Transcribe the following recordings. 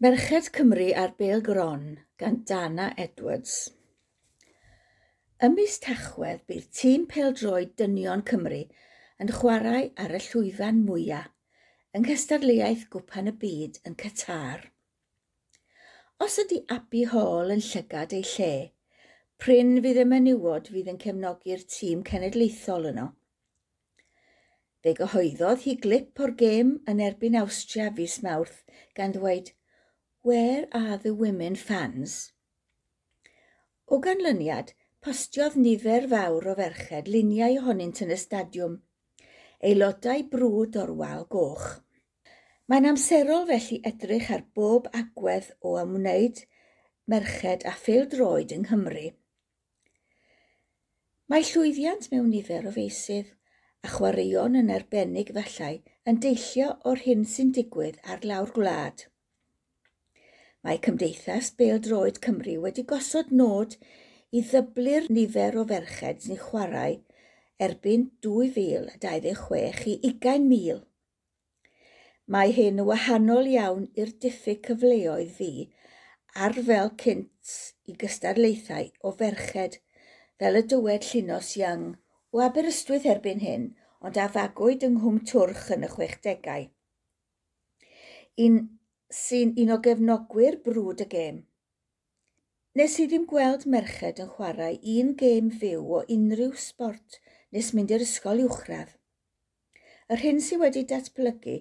Merched Cymru ar Bel Gron gan Dana Edwards. Ymys Tachwedd bydd tîm peldroed dynion Cymru yn chwarae ar y llwyfan mwyaf yng nghystadleuaeth gwpan y byd yn Qatar. Os ydy Abbey Hall yn llygad ei lle, pryn fydd y menywod fydd yn cefnogi'r tîm cenedlaethol yno. Fe gyhoeddodd hi glip o'r gêm yn erbyn Awstria fus mawrth gan ddweud, Where are the women fans? O ganlyniad, postiodd nifer fawr o ferched luniau ohonynt yn y stadiwm, aelodau brwd o'r wal goch. Mae'n amserol felly edrych ar bob agwedd o ymwneud, merched a phêl-droed yng Nghymru. Mae llwyddiant mewn nifer o feisydd, a chwaraeon yn arbennig fallai yn deillio o'r hyn sy'n digwydd ar lawr gwlad. Mae Cymdeithas Bêl-droed Cymru wedi gosod nod i ddyblu'r nifer o ferched sy'n chwarae erbyn 2026 i 20,000. Mae hyn yn wahanol iawn i'r diffyg cyfleoedd fi ar fel cynt i gystadlaethau o ferched fel y dywed llunos Young o Aberystwyth erbyn hyn, ond a fagwyd yng Nghwm Twrch yn y 60au. Un sy'n un o gefnogwyr brwd y gêm. Nes i ddim gweld merched yn chwarae un gêm fyw o unrhyw sport nes mynd i'r ysgol uwchradd. Yr hyn sydd wedi datblygu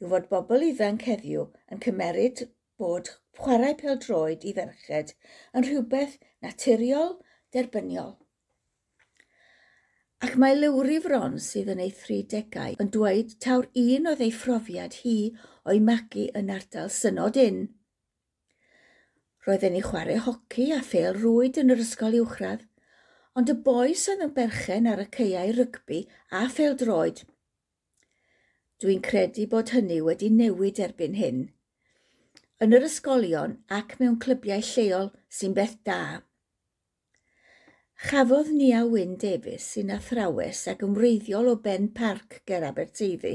yw fod bobl ifanc heddiw yn cymeryd bod chwarae peldroed i ferched yn rhywbeth naturiol derbyniol ac mae Lewri Fron sydd yn ei 30au yn dweud taw'r un oedd ei phrofiad hi o'i magu yn ardal synod un. Roedden ni chwarae hoci a ffeil rwyd yn yr ysgol uwchradd, ond y boes oedd yn berchen ar y ceiau rygbi a ffeil droed. Dwi'n credu bod hynny wedi newid erbyn hyn. Yn yr ysgolion ac mewn clybiau lleol sy'n beth da. Chafodd Nia Wyn Davies sy'n athrawes ac yn wreiddiol o Ben Parc ger Aberteifi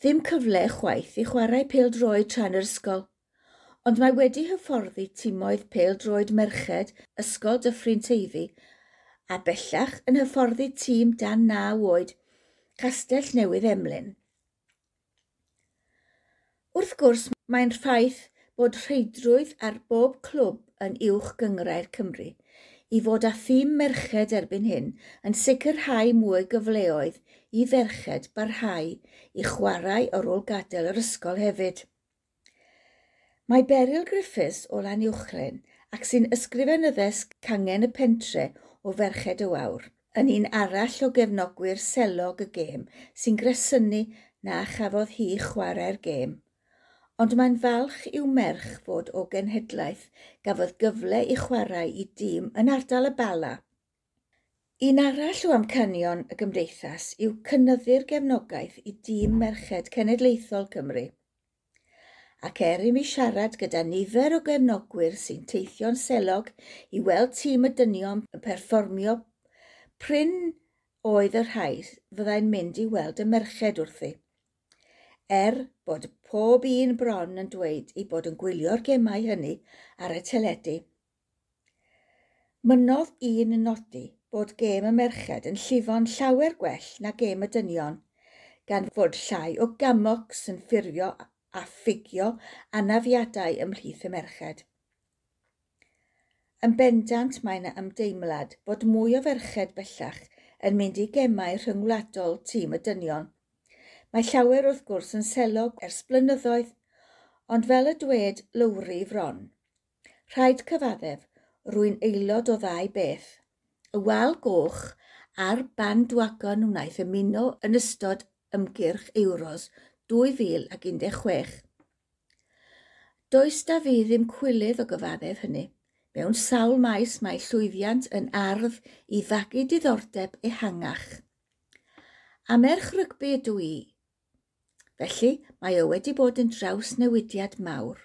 ddim cyfle chwaith i chwarae pêl-droed tra'n yr ysgol, ond mae wedi hyfforddi timoedd pêl-droed merched Ysgol Dyffryn Teifi a bellach yn hyfforddi tîm dan naw oed Castell Newydd Emlyn. Wrth gwrs, mae'n ffaith bod rheidrwydd ar bob clwb yn uwch gyngrair Cymru – i fod â thîm merched erbyn hyn yn sicrhau mwy gyfleoedd i ferched barhau i chwarae ar ôl gadael yr ysgol hefyd. Mae Beryl Griffiths o Lanuwchlen ac sy'n ysgrifenyddes cangen y pentre o ferched y wawr yn un arall o gefnogwyr selog y gêm sy'n gresynu na chafodd hi chwarae'r gêm ond mae'n falch i'w merch fod o genhedlaeth gafodd gyfle i chwarae i dîm yn ardal y bala. Un arall o amcanion y gymdeithas yw cynnyddu'r gefnogaeth i dîm merched cenedlaethol Cymru. Ac er i mi siarad gyda nifer o gefnogwyr sy'n teithio'n selog i weld tîm y dynion yn perfformio pryn oedd y rhai fyddai'n mynd i weld y merched wrthi. Er bod pob un bron yn dweud ei bod yn gwylio'r gemau hynny ar y teledu. Mynodd un yn nodi bod gêm y merched yn llifo'n llawer gwell na gêm y dynion, gan fod llai o gamocs yn ffurfio a ffigio anafiadau ymhlith y merched. Yn bendant mae yna ymdeimlad bod mwy o ferched bellach yn mynd i gemau rhyngwladol tîm y dynion, Mae llawer wrth gwrs yn selog ers blynyddoedd, ond fel y dwed lowri fron. Rhaid cyfaddef rwy'n aelod o ddau beth. Y wal goch a'r bandwagon wnaeth ymuno yn ystod ymgyrch Euros 2016. Does da fi ddim cwilydd o gyfaddef hynny. Mewn sawl maes mae llwyddiant yn ardd i ddagu diddordeb ehangach. A merch rygbi ydw i felly mae o wedi bod yn trawsnewidiad mawr.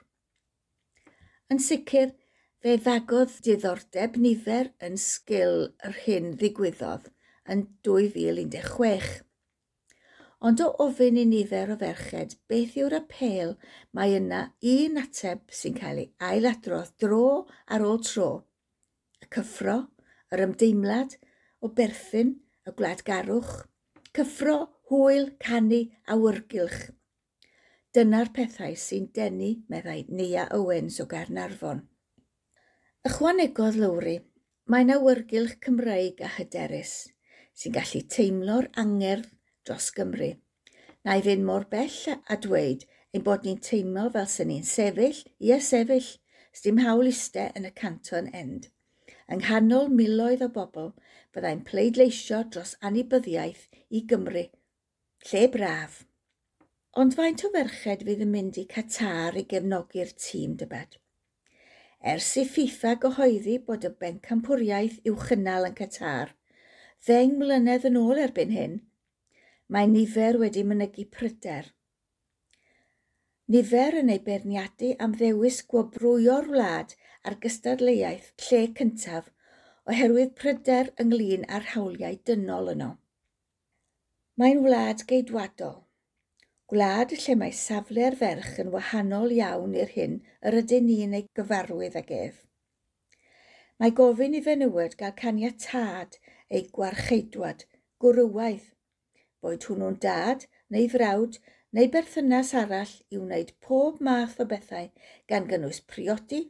Yn sicr, fe ddagodd diddordeb nifer yn sgil yr hyn ddigwyddodd yn 2016. Ond o ofyn i nifer o ferched beth yw'r apel mae yna un ateb sy'n cael ei ailadrodd dro ar ôl tro. Y cyffro, yr ymdeimlad, o berthyn, y gwladgarwch, cyffro hwyl, canu a wyrgylch. Dyna'r pethau sy'n denu, meddai Nia Owens o Garnarfon. Ychwanegodd Lowry, mae'n awyrgylch wyrgylch Cymreig a hyderus sy'n gallu teimlo'r angerdd dros Gymru. Na i fynd mor bell a dweud ein bod ni'n teimlo fel sy'n ni'n sefyll, ie a sefyll, sdim hawl iste yn y canton end. Yng nghanol miloedd o bobl, byddai'n pleidleisio dros anibyddiaeth i Gymru Lle braf. Ond faint o ferched fydd yn mynd i Qatar i gefnogi'r tîm dybed? Ers i FIFA gyhoeddi bod y bencampwriaeth uwchynal yn Qatar, ddeng mlynedd yn ôl erbyn hyn, mae nifer wedi mynygu pryder. Nifer yn ei berniadu am ddewis gwobrwyo'r wlad ar gystadleuaeth lle cyntaf oherwydd pryder ynglyn â'r hawliau dynol yno. Mae'n wlad geidwadol, gwlad lle mae safle'r ferch yn wahanol iawn i'r hyn yr ydyn ni'n ei gyfarwydd ag ef. Mae gofyn i fenywod gael caniatad ei gwarcheidwad, gwrywaidd, boed hwnnw'n dad neu frawd neu berthynas arall i wneud pob math o bethau gan gynnwys priodi,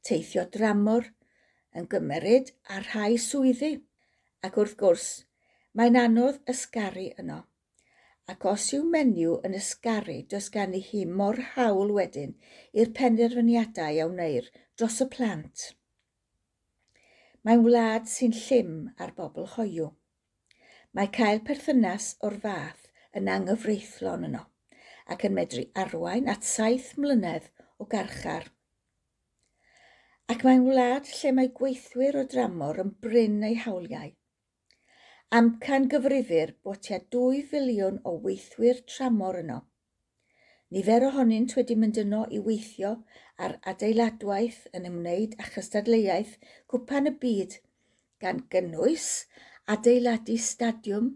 teithio dramor, yn gymeryd a rhai swyddi, ac wrth gwrs Mae'n anodd ysgaru yno. Ac os yw menyw yn ysgaru, does gan i hi mor hawl wedyn i'r penderfyniadau a wneir dros y plant. Mae'n wlad sy'n llym ar bobl hoiw. Mae cael perthynas o'r fath yn anghyfreithlon yno ac yn medru arwain at saith mlynedd o garchar. Ac mae'n wlad lle mae gweithwyr o dramor yn bryn eu hawliau amcan Amcangyfrifir bod tua 2 filiwn o weithwyr tramor yno. Nifer ohonynt wedi mynd yno i weithio ar adeiladwaith yn ymwneud â chystadleuaeth cwpan y byd gan gynnwys adeiladu stadiwm,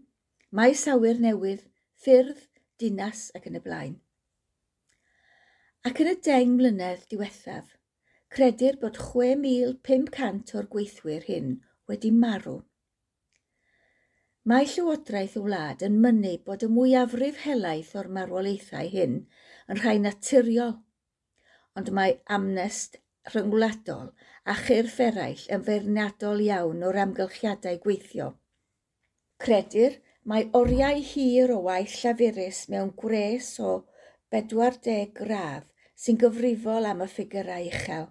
maes awyr newydd, ffyrdd, dinas ac yn y blaen. Ac yn y deng mlynedd diwethaf, credir bod 6,500 o'r gweithwyr hyn wedi marw. Mae Llywodraeth y Wlad yn mynnu bod y mwyafrif helaeth o'r marwolaethau hyn yn rhai naturiol, ond mae amnest rhyngwladol a chyrff eraill yn feirniadol iawn o'r amgylchiadau gweithio. Credir mae oriau hir o waith llafurus mewn gwres o 40 gradd sy'n gyfrifol am y ffigurau uchel.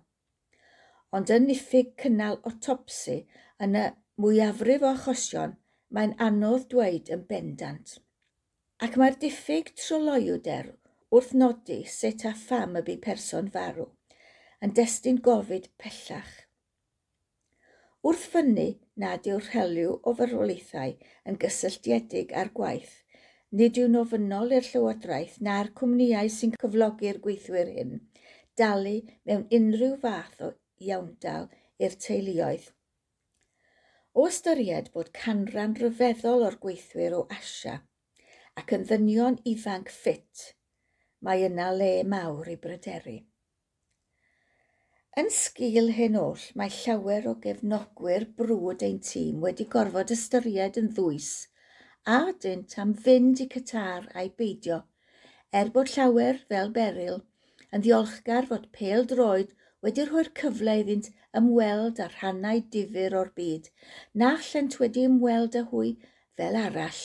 Ond yn niffig cynnal otopsi yn y mwyafrif o achosion, mae'n anodd dweud yn bendant. Ac mae'r diffyg troloiwder wrth nodi sut a pham y bu person farw yn destun gofid pellach. Wrth fyny nad yw'r heliw o farwolaethau yn gysylltiedig â'r gwaith, nid yw'n ofynol i'r Llywodraeth na'r cwmnïau sy'n cyflogi'r gweithwyr hyn dalu mewn unrhyw fath o iawndal i'r teuluoedd O ystyried bod canran ryfeddol o'r gweithwyr o Asia ac yn ddynion ifanc ffit, mae yna le mawr i bryderu. Yn sgil hyn oll, mae llawer o gefnogwyr brwd ein tîm wedi gorfod ystyried yn ddwys a dynt am fynd i Qatar a'i beidio, er bod llawer fel beryl yn ddiolchgar fod pêl droed wedi rhoi'r cyfle iddynt ymweld â rhannau difyr o'r byd, na llent wedi ymweld â hwy fel arall.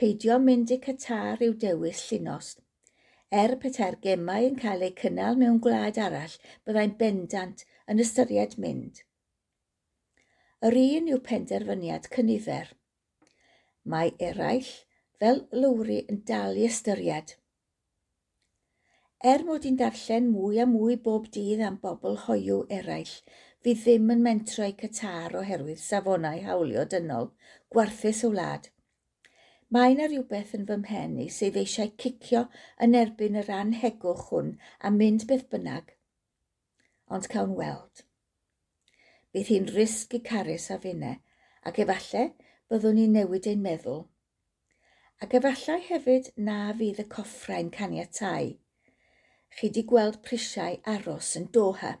Peidio mynd i Qatar i'w dewis llunost. Er peter gemau yn cael eu cynnal mewn gwlad arall, byddai'n bendant yn ystyried mynd. Yr un yw penderfyniad cynifer. Mae eraill, fel lwri yn dal i ystyried. Er mod i'n darllen mwy a mwy bob dydd am bobl hoiw eraill, fi ddim yn mentro i Qatar oherwydd safonau hawlio dynol, gwarthus o wlad. Mae yna rhywbeth yn fy mhen i sydd eisiau cicio yn erbyn yr anhegwch hwn a mynd beth bynnag. Ond cawn weld. Bydd hi'n risg i carys a finne, ac efallai byddwn ni'n newid ein meddwl. Ac efallai hefyd na fydd y coffrau'n caniatau chi di gweld prisiau aros yn Doha.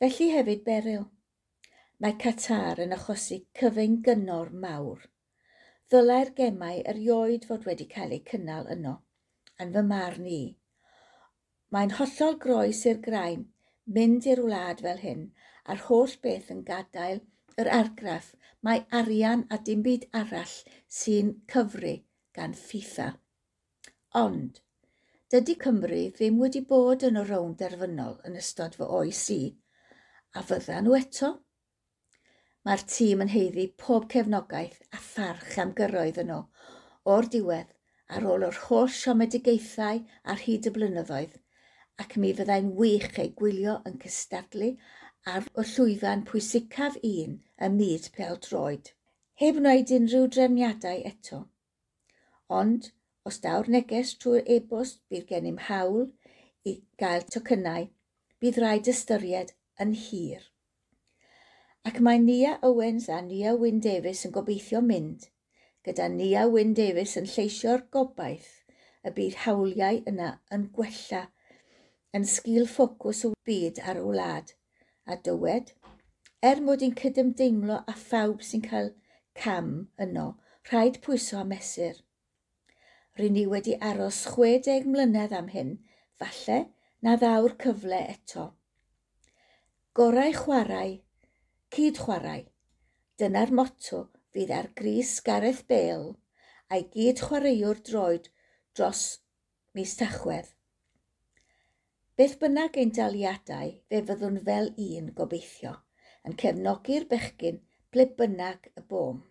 Felly hefyd beryl. Mae Qatar yn achosi cyfein gynnor mawr. Ddylai'r gemau erioed fod wedi cael eu cynnal yno, yn fy marn i. Mae'n hollol groes i'r graen mynd i'r wlad fel hyn a'r holl beth yn gadael yr argraff mae arian a dim byd arall sy'n cyfru gan FIFA. Ond, Dydy Cymru ddim wedi bod yn y rownd derfynol yn ystod fy oes i, a fydda nhw eto. Mae'r tîm yn heiddi pob cefnogaeth a pharch am gyrroedd yno o'r diwedd ar ôl yr holl siomedigaethau ar hyd y blynyddoedd ac mi fyddai'n wych ei gwylio yn cystadlu ar y llwyfan pwysicaf un y myd pel droed, heb wneud unrhyw drefniadau eto. Ond Os daw'r neges trwy'r e-bost, bydd gennym hawl i gael tocynnau. Bydd rhaid ystyried yn hir. Ac mae Nia Owens a Nia Wyn Davies yn gobeithio mynd, gyda Nia Wyn Davies yn lleisio'r gobaith y bydd hawliau yna yn gwella yn sgil ffocws o byd ar y wlad a dywed, er mod i'n cydymdeimlo a phawb sy'n cael cam yno, rhaid pwyso a mesur. Rydyn ni wedi aros 60 mlynedd am hyn, falle na ddaw'r cyfle eto. Gorau chwarae, cyd chwarae. Dyna'r motto fydd ar gris Gareth Bale a'i gyd chwaraewr droed dros mis tachwedd. Beth bynnag ein daliadau, fe fyddwn fel un gobeithio, yn cefnogi'r bechgyn ble bynnag y bom.